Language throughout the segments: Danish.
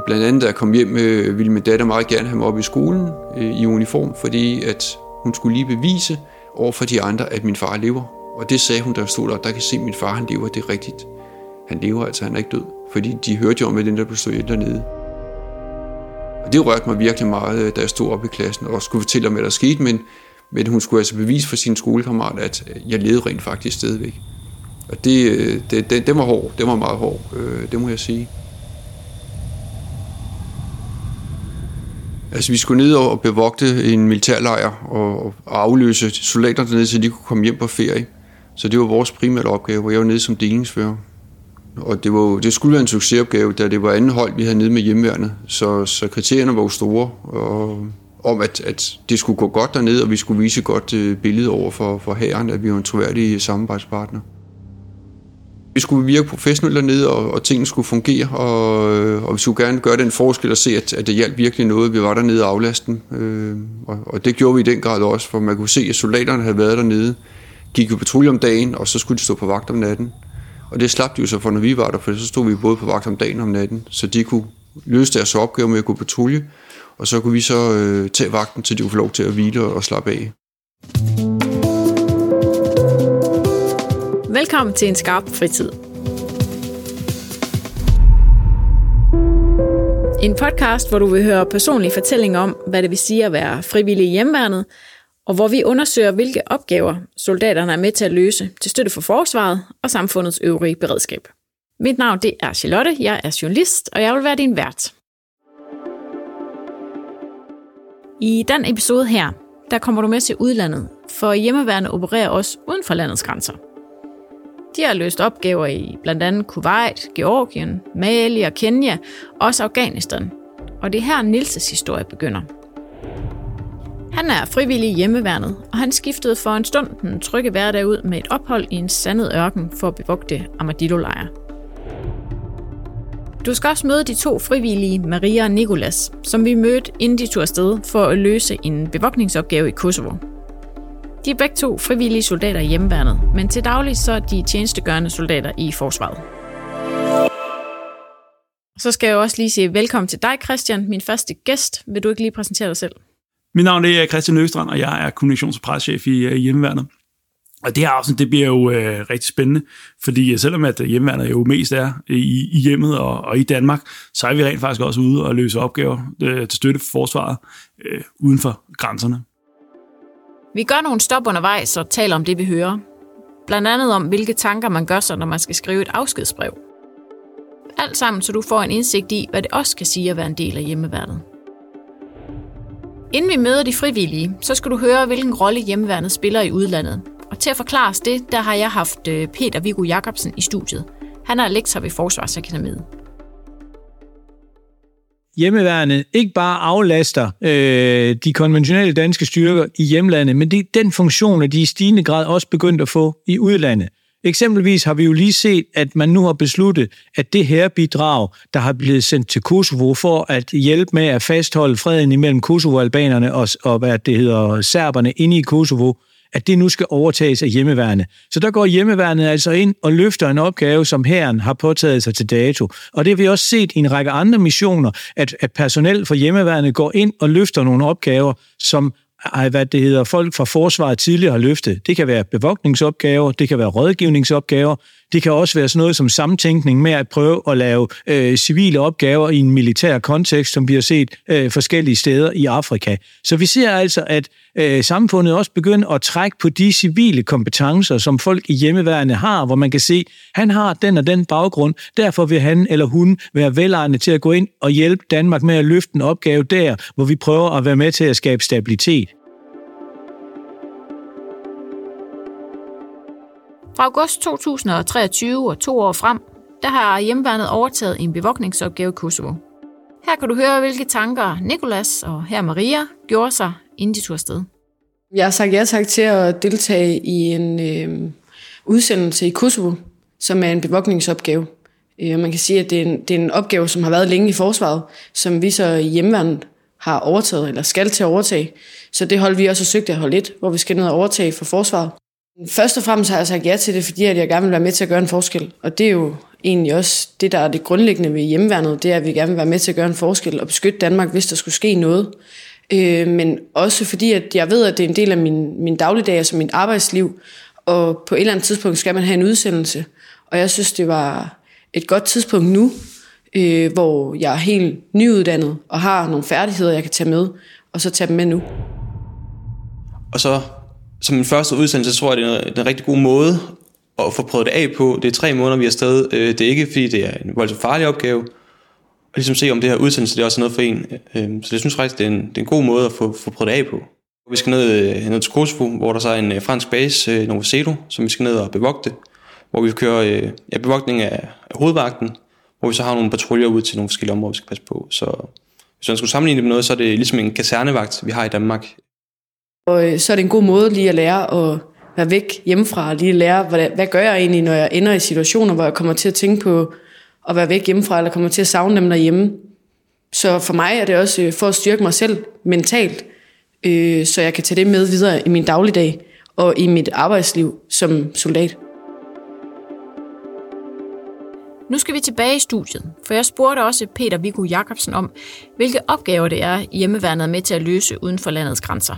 Og blandt andet, da jeg kom hjem, øh, ville min datter meget gerne have mig op i skolen øh, i uniform, fordi at hun skulle lige bevise over for de andre, at min far lever. Og det sagde hun, der stod der, der kan se, at min far han lever, det er rigtigt. Han lever altså, han er ikke død. Fordi de hørte jo om, at den der blev stået dernede. Og det rørte mig virkelig meget, øh, da jeg stod op i klassen og skulle fortælle om, hvad der skete, men, men hun skulle altså bevise for sin skolekammerat, at øh, jeg levede rent faktisk stadigvæk. Og det, øh, det, det, det var hård, det var meget hård, øh, det må jeg sige. Altså, vi skulle ned og bevogte en militærlejr og, og afløse soldater dernede, så de kunne komme hjem på ferie. Så det var vores primære opgave, hvor jeg var nede som delingsfører. Og det, var, det skulle være en succesopgave, da det var anden hold, vi havde nede med hjemmeværnet. Så, så kriterierne var jo store, og, om at, at det skulle gå godt dernede, og vi skulle vise et godt øh, billede over for, for herren, at vi var en troværdig samarbejdspartner. Vi skulle virke professionelt dernede, og, og tingene skulle fungere, og, øh, og vi skulle gerne gøre den forskel og se, at, at det hjalp virkelig noget. Vi var dernede og aflasten. øh, og, og det gjorde vi i den grad også, for man kunne se, at soldaterne havde været dernede, gik jo patrulje om dagen, og så skulle de stå på vagt om natten. Og det slap de jo så for, når vi var der, for så stod vi både på vagt om dagen og om natten, så de kunne løse deres opgave med at gå patrulje, og så kunne vi så øh, tage vagten, til de kunne få lov til at hvile og slappe af. Velkommen til en skarp fritid. En podcast, hvor du vil høre personlige fortællinger om, hvad det vil sige at være frivillig i hjemmeværnet, og hvor vi undersøger, hvilke opgaver soldaterne er med til at løse til støtte for forsvaret og samfundets øvrige beredskab. Mit navn det er Charlotte, jeg er journalist, og jeg vil være din vært. I den episode her, der kommer du med til udlandet, for hjemmeværende opererer også uden for landets grænser. De har løst opgaver i blandt andet Kuwait, Georgien, Mali og Kenya, også Afghanistan. Og det er her Nilses historie begynder – han er frivillig i hjemmeværnet, og han skiftede for en stund den trygge hverdag ud med et ophold i en sandet ørken for at bevogte armadillo-lejre. Du skal også møde de to frivillige, Maria og Nikolas, som vi mødte inden de tog afsted for at løse en bevogtningsopgave i Kosovo. De er begge to frivillige soldater i hjemmeværnet, men til daglig så er de tjenestegørende soldater i forsvaret. Så skal jeg også lige sige velkommen til dig, Christian, min første gæst. Vil du ikke lige præsentere dig selv? Mit navn er Christian Østrand, og jeg er kommunikations- og preschef øh, i hjemmeværnet. Og det her afsnit, det bliver jo øh, rigtig spændende, fordi øh, selvom at øh, hjemmeværnet jo mest er i, i hjemmet og, og i Danmark, så er vi rent faktisk også ude og løse opgaver øh, til støtte for forsvaret øh, uden for grænserne. Vi gør nogle stop undervejs og taler om det, vi hører. Blandt andet om, hvilke tanker man gør sig, når man skal skrive et afskedsbrev. Alt sammen, så du får en indsigt i, hvad det også kan sige at være en del af hjemmeværnet. Inden vi møder de frivillige, så skal du høre, hvilken rolle hjemmeværnet spiller i udlandet. Og til at forklare os det, der har jeg haft øh, Peter Viggo Jacobsen i studiet. Han er lektor ved Forsvarsakademiet hjemmeværende ikke bare aflaster øh, de konventionelle danske styrker i hjemlandet, men det er den funktion, at de i stigende grad også begyndt at få i udlandet. Eksempelvis har vi jo lige set, at man nu har besluttet, at det her bidrag, der har blevet sendt til Kosovo for at hjælpe med at fastholde freden imellem Kosovo-albanerne og, og hvad det hedder, serberne inde i Kosovo, at det nu skal overtages af hjemmeværende. Så der går hjemmeværnet altså ind og løfter en opgave, som herren har påtaget sig til dato. Og det har vi også set i en række andre missioner, at, at personel for hjemmeværnet går ind og løfter nogle opgaver, som hvad det hedder, folk fra forsvaret tidligere har løftet. Det kan være bevogtningsopgaver, det kan være rådgivningsopgaver, det kan også være sådan noget som samtænkning med at prøve at lave øh, civile opgaver i en militær kontekst, som vi har set øh, forskellige steder i Afrika. Så vi ser altså, at øh, samfundet også begynder at trække på de civile kompetencer, som folk i hjemmeværende har, hvor man kan se, han har den og den baggrund, derfor vil han eller hun være velegnet til at gå ind og hjælpe Danmark med at løfte en opgave der, hvor vi prøver at være med til at skabe stabilitet. Fra august 2023 og to år frem, der har hjemmeværnet overtaget en bevogtningsopgave i Kosovo. Her kan du høre, hvilke tanker Nikolas og her Maria gjorde sig, inden de tog afsted. Jeg har sagt ja tak til at deltage i en øh, udsendelse i Kosovo, som er en bevogtningsopgave. Øh, man kan sige, at det er, en, det er en opgave, som har været længe i forsvaret, som vi så i har overtaget, eller skal til at overtage. Så det hold vi også har søgt at holde lidt, hvor vi skal ned og overtage for forsvaret. Først og fremmest har jeg sagt ja til det, fordi at jeg gerne vil være med til at gøre en forskel. Og det er jo egentlig også det, der er det grundlæggende ved hjemmeværnet, det er, at vi gerne vil være med til at gøre en forskel og beskytte Danmark, hvis der skulle ske noget. Øh, men også fordi, at jeg ved, at det er en del af min, min dagligdag, altså min arbejdsliv, og på et eller andet tidspunkt skal man have en udsendelse. Og jeg synes, det var et godt tidspunkt nu, øh, hvor jeg er helt nyuddannet og har nogle færdigheder, jeg kan tage med, og så tage dem med nu. Og så som min første udsendelse, tror jeg, det er en rigtig god måde at få prøvet det af på. Det er tre måneder, vi er afsted. Øh, det er ikke, fordi det er en voldsomt farlig opgave. Og ligesom se, om det her udsendelse det er også noget for en. Øh, så det synes faktisk, det er en, det er en god måde at få, få prøvet det af på. Vi skal ned, øh, ned til Kosovo, hvor der så er en øh, fransk base, øh, Novo Cedo, som vi skal ned og bevogte. Hvor vi kører ja, bevogtning af, af hovedvagten, hvor vi så har nogle patruljer ud til nogle forskellige områder, vi skal passe på. Så hvis man skulle sammenligne det med noget, så er det ligesom en kasernevagt, vi har i Danmark. Og øh, så er det en god måde lige at lære at være væk hjemmefra, og lige lære, hvad, hvad gør jeg egentlig, når jeg ender i situationer, hvor jeg kommer til at tænke på at være væk hjemmefra, eller kommer til at savne dem derhjemme. Så for mig er det også øh, for at styrke mig selv mentalt, øh, så jeg kan tage det med videre i min dagligdag og i mit arbejdsliv som soldat. Nu skal vi tilbage i studiet, for jeg spurgte også Peter Viggo Jacobsen om, hvilke opgaver det er, hjemmeværnet er med til at løse uden for landets grænser.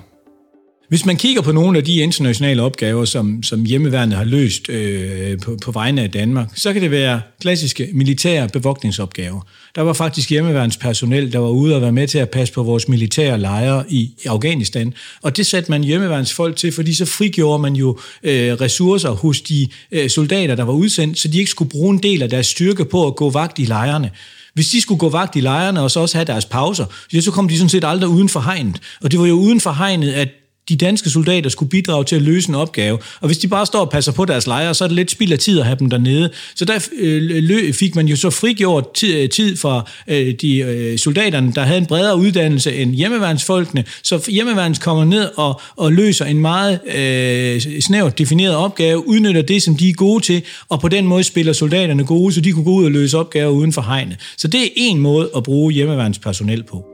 Hvis man kigger på nogle af de internationale opgaver, som, som hjemmeværnet har løst øh, på, på vegne af Danmark, så kan det være klassiske militære bevogtningsopgaver. Der var faktisk hjemmeværnspersonel, der var ude og være med til at passe på vores militære lejre i, Afghanistan. Og det satte man hjemmeværnsfolk til, fordi så frigjorde man jo øh, ressourcer hos de øh, soldater, der var udsendt, så de ikke skulle bruge en del af deres styrke på at gå vagt i lejrene. Hvis de skulle gå vagt i lejrene og så også have deres pauser, så kom de sådan set aldrig uden for hegnet. Og det var jo uden for hegnet, at de danske soldater skulle bidrage til at løse en opgave. Og hvis de bare står og passer på deres lejre, så er det lidt spild af tid at have dem dernede. Så der øh, fik man jo så frigjort tid, øh, tid fra øh, de øh, soldaterne, der havde en bredere uddannelse end hjemmeværnsfolkene. Så hjemmeværns kommer ned og, og løser en meget øh, snævert defineret opgave, udnytter det, som de er gode til, og på den måde spiller soldaterne gode, så de kunne gå ud og løse opgaver uden for hegnet. Så det er en måde at bruge hjemmeværnspersonel på.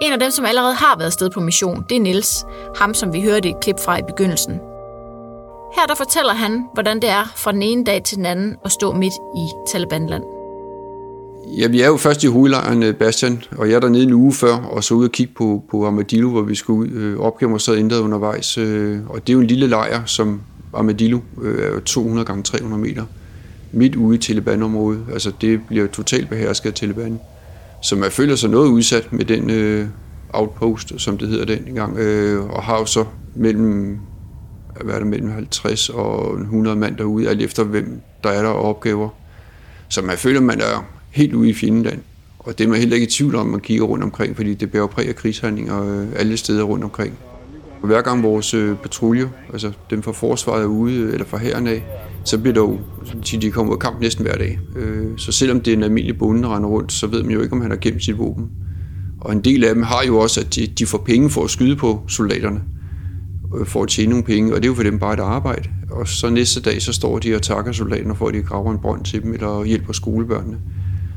En af dem, som allerede har været sted på mission, det er Niels, Ham, som vi hørte et klip fra i begyndelsen. Her der fortæller han, hvordan det er fra den ene dag til den anden at stå midt i Talibanland. Ja, vi er jo først i hovedlejren øh, Bastian, og jeg er dernede en uge før, og så ud og kigge på, på Armadillo, hvor vi skulle ud. Øh, opgaven var så ændret undervejs, øh, og det er jo en lille lejr, som Armadillo øh, er 200 gange 300 meter, midt ude i Taliban-området. Altså det bliver totalt behersket af Taliban så man føler sig noget udsat med den øh, outpost, som det hedder dengang, øh, og har jo så mellem, hvad er det, mellem 50 og 100 mand derude, alt efter hvem der er der opgaver. Så man føler, man er helt ude i fjendeland. Og det er man heller ikke i tvivl om, man kigger rundt omkring, fordi det bærer præg af krigshandlinger øh, alle steder rundt omkring. Og hver gang vores øh, patrulje, altså dem fra forsvaret er ude, øh, eller fra herren af, så bliver der jo, de kommer ud af kamp næsten hver dag. Øh, så selvom det er en almindelig bonde, der render rundt, så ved man jo ikke, om han har gemt sit våben. Og en del af dem har jo også, at de, de får penge for at skyde på soldaterne, for at tjene nogle penge, og det er jo for dem bare et arbejde. Og så næste dag, så står de og takker soldaterne for, at de graver en brønd til dem, eller hjælper skolebørnene.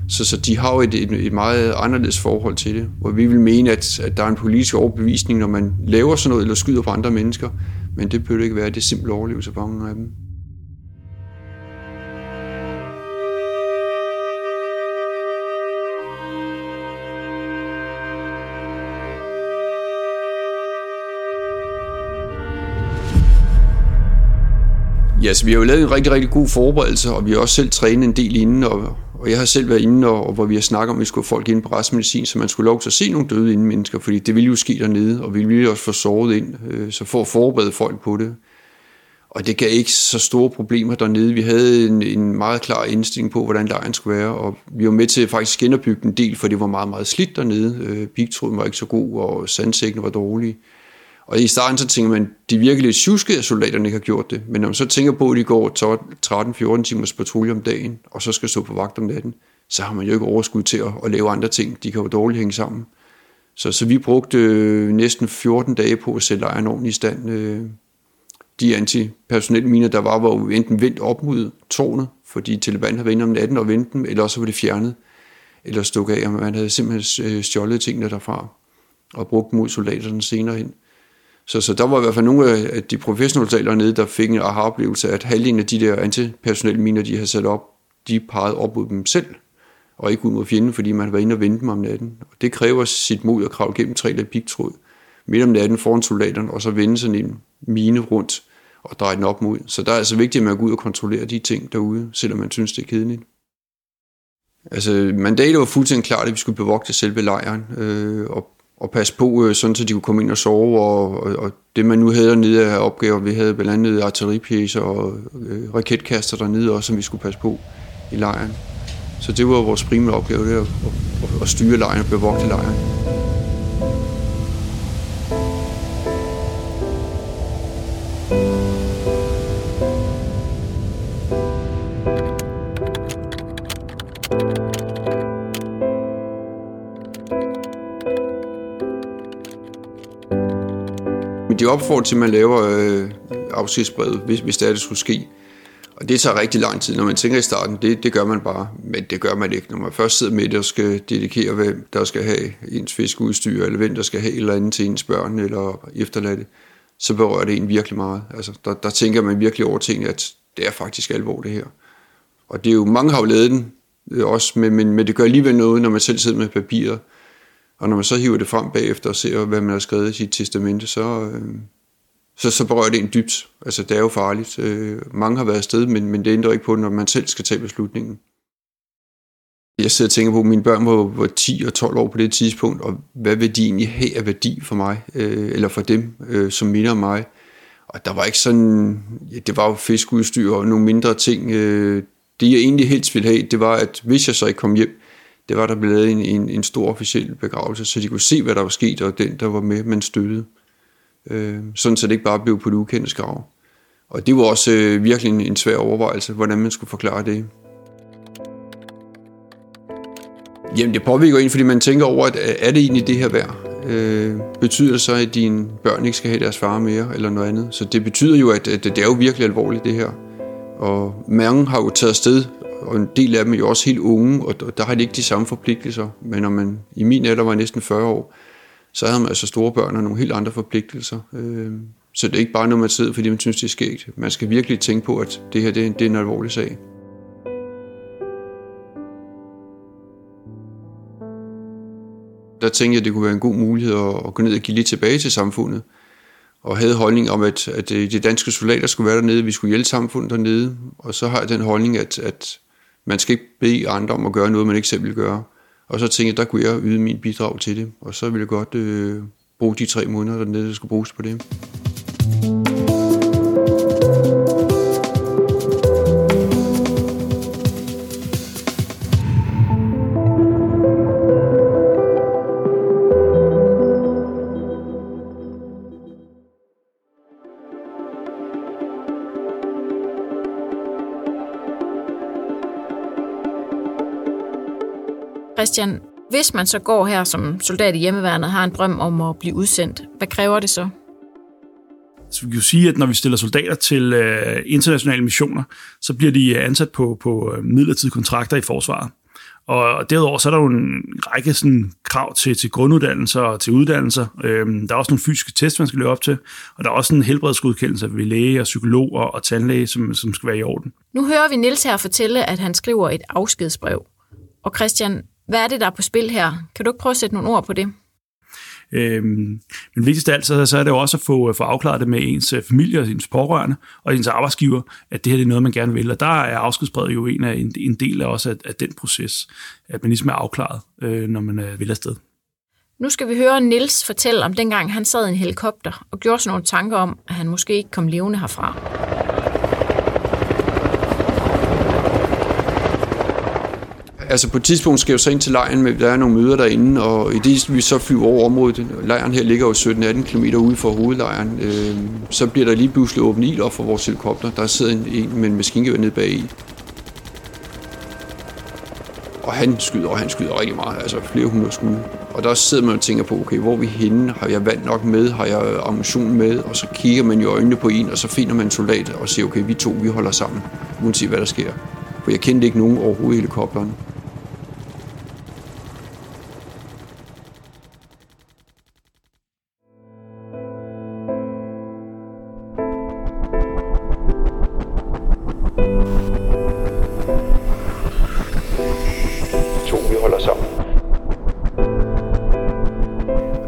Så, så de har jo et, et, et meget anderledes forhold til det, hvor vi vil mene, at, at der er en politisk overbevisning, når man laver sådan noget, eller skyder på andre mennesker, men det behøver ikke være det simple overlevelse for mange af dem. Ja, så vi har jo lavet en rigtig, rigtig god forberedelse, og vi har også selv trænet en del inden, og, og jeg har selv været inde, og, og hvor vi har snakket om, at vi skulle folk ind på retsmedicin, så man skulle lov til at se nogle døde inden mennesker, fordi det ville jo ske dernede, og vi ville også få såret ind, øh, så for at forberede folk på det. Og det gav ikke så store problemer dernede. Vi havde en, en meget klar indstilling på, hvordan lejren skulle være, og vi var med til faktisk genopbygge en del, for det var meget, meget slidt dernede. Øh, Pigtråden var ikke så god, og sandsækken var dårlig. Og i starten så tænker man, de virkelig lidt tjuske, at soldaterne ikke har gjort det. Men når man så tænker på, at de går 13-14 timers patrulje om dagen, og så skal stå på vagt om natten, så har man jo ikke overskud til at, at lave andre ting. De kan jo dårligt hænge sammen. Så, så vi brugte øh, næsten 14 dage på at sætte lejren ordentligt i stand. Øh, de antipersonelminer, der var, var jo enten vendt op mod tårnet, fordi Taliban havde været om natten og vendt dem, eller også var det fjernet, eller stukket af, og man havde simpelthen øh, stjålet tingene derfra og brugt mod soldaterne senere hen. Så, så der var i hvert fald nogle af de professionelle soldater nede, der fik en aha-oplevelse, at halvdelen af de der antipersonelle miner, de havde sat op, de pegede op mod dem selv, og ikke ud mod fjenden, fordi man var inde og vente dem om natten. Og det kræver sit mod at kravle gennem tre lag pigtråd midt om natten foran soldaterne, og så vende sådan en mine rundt og dreje den op mod. Så der er altså vigtigt, at man går ud og kontrollere de ting derude, selvom man synes, det er kedeligt. Altså, mandatet var fuldstændig klart, at vi skulle bevogte selve lejren, øh, og, og passe på, øh, sådan så de kunne komme ind og sove, og, og, og det man nu havde dernede af opgaver, vi havde blandt andet artilleripjæser og øh, raketkaster dernede også, som vi skulle passe på i lejren. Så det var vores primære opgave, det at, at, at styre lejren og bevogte lejren. Opfordre til, at man laver øh, afskedsbrevet, hvis, hvis det er, det skulle ske. Og det tager rigtig lang tid. Når man tænker i starten, det, det gør man bare, men det gør man ikke. Når man først sidder med det og skal dedikere, hvem der skal have ens fiskeudstyr, eller hvem der skal have et eller andet til ens børn eller efterladte, så berører det en virkelig meget. Altså, der, der tænker man virkelig over ting, at det er faktisk alvor det her. Og det er jo, mange har jo lavet den øh, også, men, men, men det gør alligevel noget, når man selv sidder med papiret. Og når man så hiver det frem bagefter og ser, hvad man har skrevet i sit testamente, så, øh, så, så berører det en dybt. Altså, det er jo farligt. Øh, mange har været afsted, men, men det ændrer ikke på når man selv skal tage beslutningen. Jeg sidder og tænker på, at mine børn var, var 10 og 12 år på det tidspunkt, og hvad vil de egentlig have af værdi for mig, øh, eller for dem, øh, som minder om mig. Og der var ikke sådan, ja, det var jo fiskeudstyr og nogle mindre ting. Øh, det jeg egentlig helst ville have, det var, at hvis jeg så ikke kom hjem, det var, der blev lavet en, en, en stor officiel begravelse, så de kunne se, hvad der var sket, og den, der var med, man støttede. Øh, sådan så det ikke bare blev på det ukendte grav. Og det var også øh, virkelig en, en svær overvejelse, hvordan man skulle forklare det. Jamen det påvirker en, fordi man tænker over, at øh, er det egentlig det her værd? Øh, betyder det så, at dine børn ikke skal have deres far mere, eller noget andet? Så det betyder jo, at, at det er jo virkelig alvorligt det her. Og mange har jo taget sted og en del af dem er jo også helt unge, og der har de ikke de samme forpligtelser. Men når man i min alder var næsten 40 år, så havde man altså store børn og nogle helt andre forpligtelser. Øh, så det er ikke bare noget, man sidder, fordi man synes, det er skægt. Man skal virkelig tænke på, at det her det er, en, det er en alvorlig sag. Der tænkte jeg, at det kunne være en god mulighed at, gå ned og give lidt tilbage til samfundet. Og havde holdning om, at, at øh, de danske soldater skulle være dernede, vi skulle hjælpe samfundet dernede. Og så har jeg den holdning, at, at man skal ikke bede andre om at gøre noget, man ikke selv vil gøre. Og så tænkte jeg, der kunne jeg yde min bidrag til det. Og så ville jeg godt øh, bruge de tre måneder dernede, der skulle bruges på det. Christian, hvis man så går her som soldat i hjemmeværnet og har en drøm om at blive udsendt, hvad kræver det så? Så vi kan jo sige, at når vi stiller soldater til øh, internationale missioner, så bliver de ansat på, på øh, midlertidige kontrakter i forsvaret. Og derudover så er der jo en række sådan, krav til, til grunduddannelser og til uddannelser. Øhm, der er også nogle fysiske tests, man skal løbe op til. Og der er også en helbredsgodkendelse ved læge og psykolog og, og tandlæge, som, som skal være i orden. Nu hører vi Nils her fortælle, at han skriver et afskedsbrev. Og Christian, hvad er det, der er på spil her? Kan du ikke prøve at sætte nogle ord på det? Øhm, men vigtigst af alt, så, så er det jo også at få, få afklaret det med ens øh, familie og ens pårørende og ens arbejdsgiver, at det her det er noget, man gerne vil. Og der er afskedsbrevet jo en, af, en, en del af også af, af den proces, at man ligesom er afklaret, øh, når man øh, vil afsted. Nu skal vi høre Nils fortælle om dengang, han sad i en helikopter og gjorde sådan nogle tanker om, at han måske ikke kom levende herfra. Altså på et tidspunkt skal jeg jo så ind til lejren, men der er nogle møder derinde, og i det vi så flyver over området, lejren her ligger jo 17-18 km ude for hovedlejren, øh, så bliver der lige pludselig åbent ild op for vores helikopter. Der sidder en, en med en maskingevær nede bag i. Og han skyder, og han skyder rigtig meget, altså flere hundrede skud. Og der sidder man og tænker på, okay, hvor er vi henne? Har jeg vand nok med? Har jeg ammunition med? Og så kigger man i øjnene på en, og så finder man en soldat og siger, okay, vi to, vi holder sammen, uanset hvad der sker. For jeg kendte ikke nogen overhovedet i helikopteren.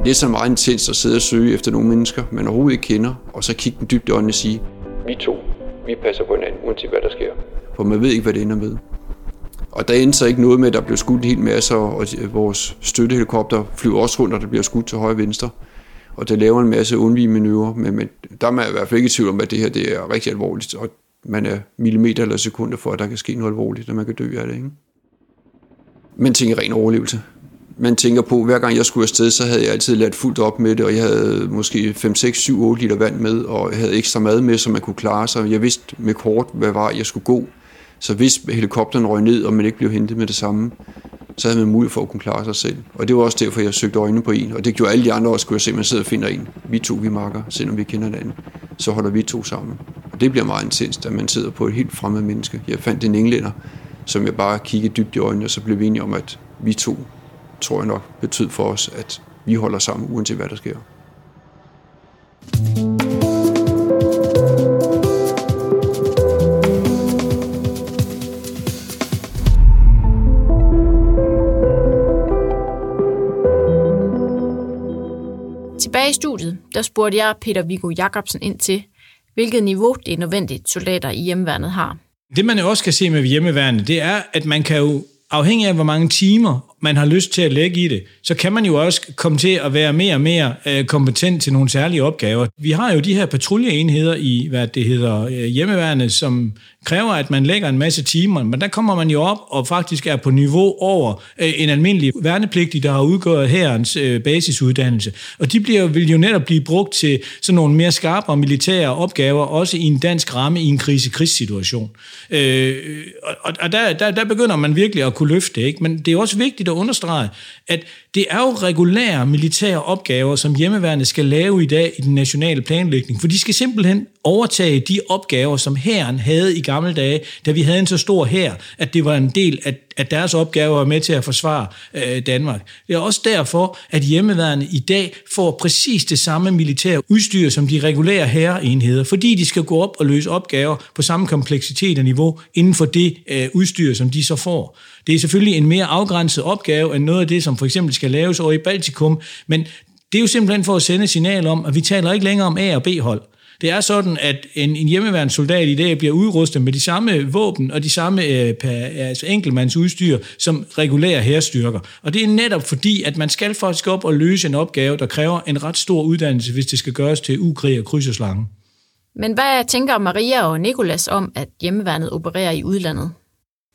Det er så meget intens at sidde og søge efter nogle mennesker, man overhovedet ikke kender, og så kigge dem dybt i øjnene og sige, vi to, vi passer på hinanden, uanset hvad der sker. For man ved ikke, hvad det ender med. Og der endte så ikke noget med, at der blev skudt en hel masse, og vores støttehelikopter flyver også rundt, og der bliver skudt til højre og venstre. Og det laver en masse undvigemanøvrer, men, men der er man i hvert fald ikke i tvivl om, at det her det er rigtig alvorligt, og man er millimeter eller sekunder for, at der kan ske noget alvorligt, og man kan dø af det. Ikke? Man tænker ren overlevelse. Man tænker på, hver gang jeg skulle afsted, så havde jeg altid ladt fuldt op med det, og jeg havde måske 5, 6, 7, 8 liter vand med, og jeg havde ekstra mad med, så man kunne klare sig. Jeg vidste med kort, hvad var jeg skulle gå. Så hvis helikopteren røg ned, og man ikke blev hentet med det samme, så havde man mulighed for at kunne klare sig selv. Og det var også derfor, jeg søgte øjnene på en. Og det gjorde alle de andre også, skulle jeg se, at man sidder og finder en. Vi to, vi makker, selvom vi kender hinanden. Så holder vi to sammen. Og det bliver meget intenst, at man sidder på et helt fremmed menneske. Jeg fandt en englænder, som jeg bare kiggede dybt i øjnene, og så blev vi enige om, at vi to, tror jeg nok, betød for os, at vi holder sammen, uanset hvad der sker. Tilbage i studiet, der spurgte jeg Peter Viggo Jacobsen ind til, hvilket niveau det er nødvendigt, soldater i hjemmeværnet har. Det man jo også kan se med hjemmeværnet, det er, at man kan jo afhængig af, hvor mange timer man har lyst til at lægge i det, så kan man jo også komme til at være mere og mere øh, kompetent til nogle særlige opgaver. Vi har jo de her patruljeenheder i, hvad det hedder, øh, hjemmeværende, som kræver, at man lægger en masse timer, men der kommer man jo op og faktisk er på niveau over øh, en almindelig værnepligtig, der har udgået herrens øh, basisuddannelse. Og de bliver, vil jo netop blive brugt til sådan nogle mere skarpe militære opgaver, også i en dansk ramme i en krise-krigssituation. Øh, og og der, der, der begynder man virkelig at kunne løfte, ikke? men det er også vigtigt at understrege, at det er jo regulære militære opgaver, som hjemmeværende skal lave i dag i den nationale planlægning, for de skal simpelthen overtage de opgaver, som hæren havde i gamle dage, da vi havde en så stor hær, at det var en del af, af deres opgaver var med til at forsvare øh, Danmark. Det er også derfor, at hjemmeværende i dag får præcis det samme militære udstyr som de regulære herreenheder, fordi de skal gå op og løse opgaver på samme kompleksitet og niveau inden for det øh, udstyr, som de så får. Det er selvfølgelig en mere afgrænset opgave end noget af det, som for eksempel skal laves over i Baltikum, men det er jo simpelthen for at sende signal om, at vi taler ikke længere om A- og B-hold. Det er sådan, at en, en hjemmeværende soldat i dag bliver udrustet med de samme våben og de samme øh, per, altså enkeltmandsudstyr som regulære herstyrker. Og det er netop fordi, at man skal faktisk op og løse en opgave, der kræver en ret stor uddannelse, hvis det skal gøres til ukrig og kryds og slange. Men hvad tænker Maria og Nikolas om, at hjemmeværnet opererer i udlandet?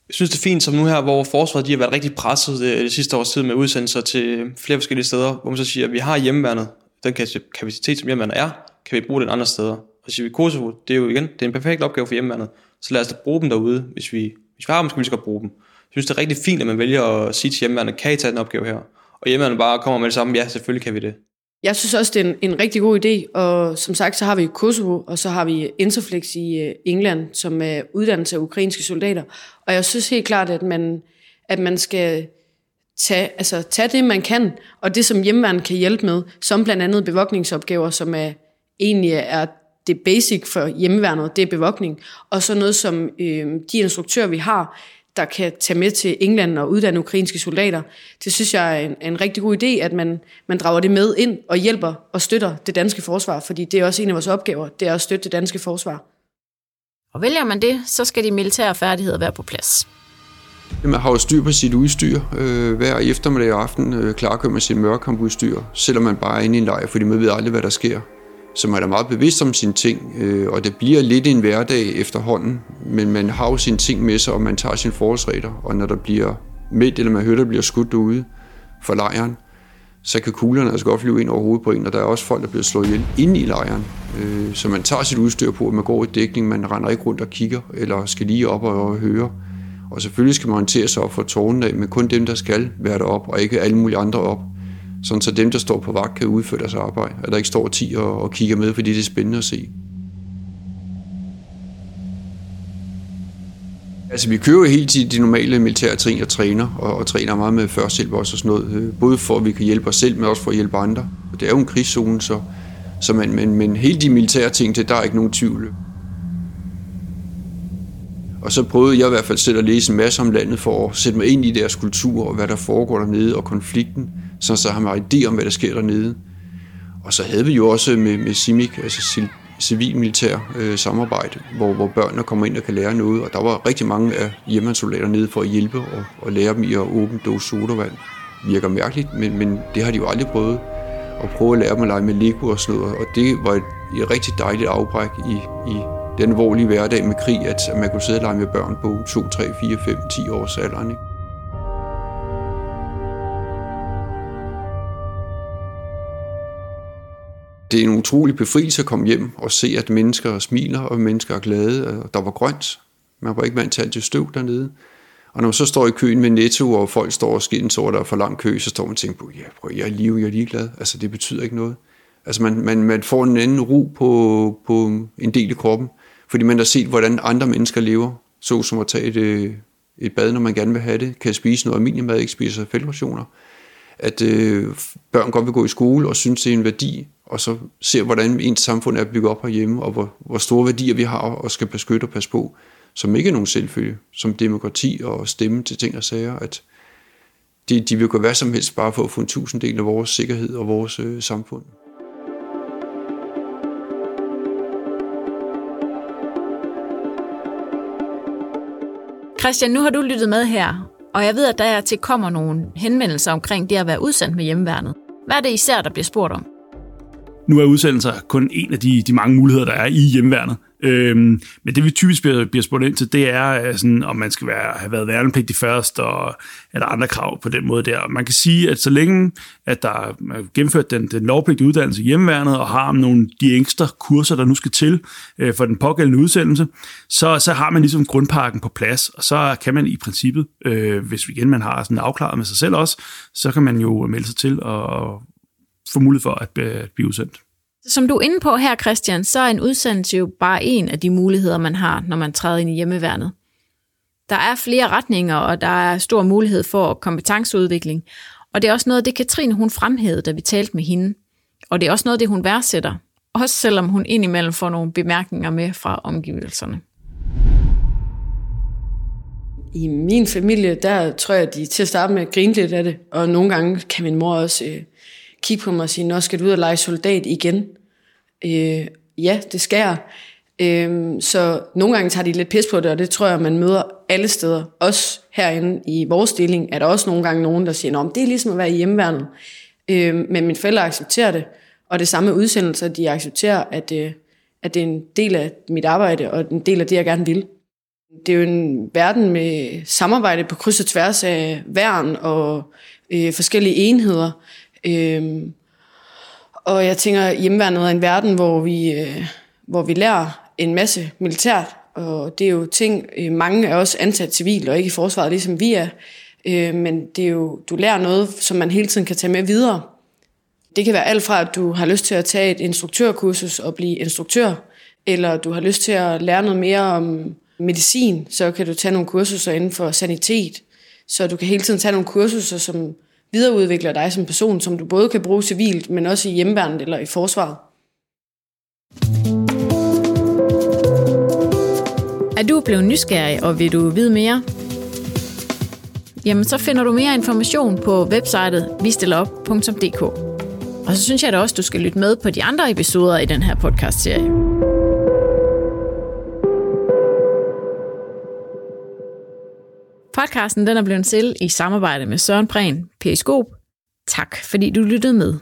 Jeg synes, det er fint, som nu her, hvor forsvaret de har været rigtig presset det, det sidste års tid med udsendelser til flere forskellige steder, hvor man så siger, at vi har hjemmeværnet, den kapacitet, som hjemmeværnet er, kan vi bruge den andre steder. Og så siger vi, Kosovo, det er jo igen, det er en perfekt opgave for hjemmeværnet, så lad os da bruge dem derude, hvis vi, hvis vi har dem, skal vi skal bruge dem. Jeg synes, det er rigtig fint, at man vælger at sige til hjemmeværnet, kan I tage den opgave her? Og hjemmeværnet bare kommer med det samme, ja, selvfølgelig kan vi det. Jeg synes også, det er en, en rigtig god idé, og som sagt, så har vi Kosovo, og så har vi Interflex i øh, England, som er uddannelse af ukrainske soldater. Og jeg synes helt klart, at man, at man skal tage, altså, tage det, man kan, og det, som hjemmeværnet kan hjælpe med, som blandt andet bevogtningsopgaver, som er, egentlig er det basic for hjemmeværnet, det er bevogtning. Og så noget som øh, de instruktører, vi har, der kan tage med til England og uddanne ukrainske soldater. Det synes jeg er en, en rigtig god idé, at man, man drager det med ind og hjælper og støtter det danske forsvar, fordi det er også en af vores opgaver, det er at støtte det danske forsvar. Og vælger man det, så skal de militære færdigheder være på plads. Man har jo styr på sit udstyr. Øh, hver eftermiddag og aften øh, klarkører man sit mørkampudstyr, selvom man bare er inde i en lejr, fordi man ved aldrig, hvad der sker. Så man er meget bevidst om sine ting, øh, og det bliver lidt en hverdag efterhånden, men man har jo sine ting med sig, og man tager sine forholdsregler, og når der bliver midt, eller man hører, der bliver skudt derude for lejren, så kan kuglerne altså godt flyve ind over hovedet på en, og der er også folk, der bliver slået ihjel inde i lejren. Øh, så man tager sit udstyr på, at man går i dækning, man render ikke rundt og kigger, eller skal lige op og høre. Og selvfølgelig skal man orientere sig op for tårnen af, men kun dem, der skal være derop, og ikke alle mulige andre op. Sådan så dem, der står på vagt, kan udføre deres arbejde, at der ikke står 10 og, og kigger med, fordi det er spændende at se. Altså, vi kører jo helt tiden de normale militære trin og træner, og, og træner meget med førstehjælp også og sådan noget. Øh, både for, at vi kan hjælpe os selv, men også for at hjælpe andre. Det er jo en krigszone, så, så man, men, men hele de militære ting, det, der er ikke nogen tvivl. Og så prøvede jeg i hvert fald selv at læse en masse om landet for at sætte mig ind i deres kultur og hvad der foregår dernede og konflikten, så så har man idé om, hvad der sker dernede. Og så havde vi jo også med, med CIMIC, altså civil-militær øh, samarbejde, hvor, hvor børnene kommer ind og kan lære noget, og der var rigtig mange af hjemmesoldater nede for at hjælpe og, og lære dem i at åbne dåse sodavand. Virker mærkeligt, men, men det har de jo aldrig prøvet. At prøve at lære dem at lege med Lego og sådan noget, og det var et, et rigtig dejligt afbræk i, i den alvorlige hverdag med krig, at man kunne sidde og lege med børn på 2, 3, 4, 5, 10 års alderen. Ikke? det er en utrolig befrielse at komme hjem og se, at mennesker smiler, og mennesker er glade, og der var grønt. Man var ikke vant til alt det støv dernede. Og når man så står i køen med Netto, og folk står og skændes over, der er for lang kø, så står man og tænker på, ja, prøv, jeg er liv, jeg er ligeglad. Altså, det betyder ikke noget. Altså, man, man, man får en anden ro på, på en del af kroppen, fordi man har set, hvordan andre mennesker lever, så som at tage et, øh, et bad, når man gerne vil have det, kan spise noget almindelig mad, ikke spise feltrationer. At øh, børn godt vil gå i skole og synes, det er en værdi. Og så ser, hvordan ens samfund er bygget op herhjemme, og hvor, hvor store værdier vi har og skal beskytte og passe på, som ikke er nogen selvfølge, som demokrati og stemme til ting og sager, at de, de vil gå hvad som helst bare for at få en tusinddel af vores sikkerhed og vores øh, samfund. Christian, nu har du lyttet med her, og jeg ved, at der til kommer nogle henvendelser omkring det at være udsendt med hjemmeværnet. Hvad er det især, der bliver spurgt om? Nu er udsendelser kun en af de, de mange muligheder, der er i hjemværnet. Øhm, men det vi typisk bliver, bliver spurgt ind til, det er, øh, sådan, om man skal være, have været værnepligtig først, og er der andre krav på den måde der. Man kan sige, at så længe at der er gennemført den, den lovpligtige uddannelse i hjemmeværnet, og har nogle de ekstra kurser, der nu skal til øh, for den pågældende udsendelse, så, så har man ligesom grundparken på plads, og så kan man i princippet, øh, hvis igen man har sådan afklaret med sig selv også, så kan man jo melde sig til og få mulighed for at, øh, at blive udsendt. Som du er inde på her, Christian, så er en udsendelse jo bare en af de muligheder, man har, når man træder ind i hjemmeværnet. Der er flere retninger, og der er stor mulighed for kompetenceudvikling. Og det er også noget af det, Katrine hun fremhævede, da vi talte med hende. Og det er også noget af det, hun værdsætter. Også selvom hun indimellem får nogle bemærkninger med fra omgivelserne. I min familie, der tror jeg, de til at starte med grine lidt af det. Og nogle gange kan min mor også øh, kigge på mig og sige, nå skal du ud og lege soldat igen? Øh, ja, det skal jeg. Øh, så nogle gange tager de lidt pis på det, og det tror jeg, man møder alle steder. Også herinde i vores stilling er der også nogle gange nogen, der siger, at det er ligesom at være i hjemmeværnet. Øh, men mine forældre accepterer det, og det samme udsendelser, de accepterer, at, øh, at det er en del af mit arbejde, og en del af det, jeg gerne vil. Det er jo en verden med samarbejde på kryds og tværs af værn og øh, forskellige enheder, Øhm, og jeg tænker, hjemmeværnet er en verden, hvor vi, øh, hvor vi lærer en masse militært, og det er jo ting, øh, mange er også ansat civil og ikke i forsvaret, ligesom vi er. Øh, men det er jo, du lærer noget, som man hele tiden kan tage med videre. Det kan være alt fra, at du har lyst til at tage et instruktørkursus og blive instruktør, eller du har lyst til at lære noget mere om medicin, så kan du tage nogle kursuser inden for sanitet. Så du kan hele tiden tage nogle kursuser, som videreudvikler dig som person, som du både kan bruge civilt, men også i hjemmeværnet eller i forsvaret. Er du blevet nysgerrig, og vil du vide mere? Jamen, så finder du mere information på websitet vistillerop.dk. Og så synes jeg da også, du skal lytte med på de andre episoder i den her podcast-serie. Podcasten den er blevet til i samarbejde med Søren Prehn, Periskop. Tak fordi du lyttede med.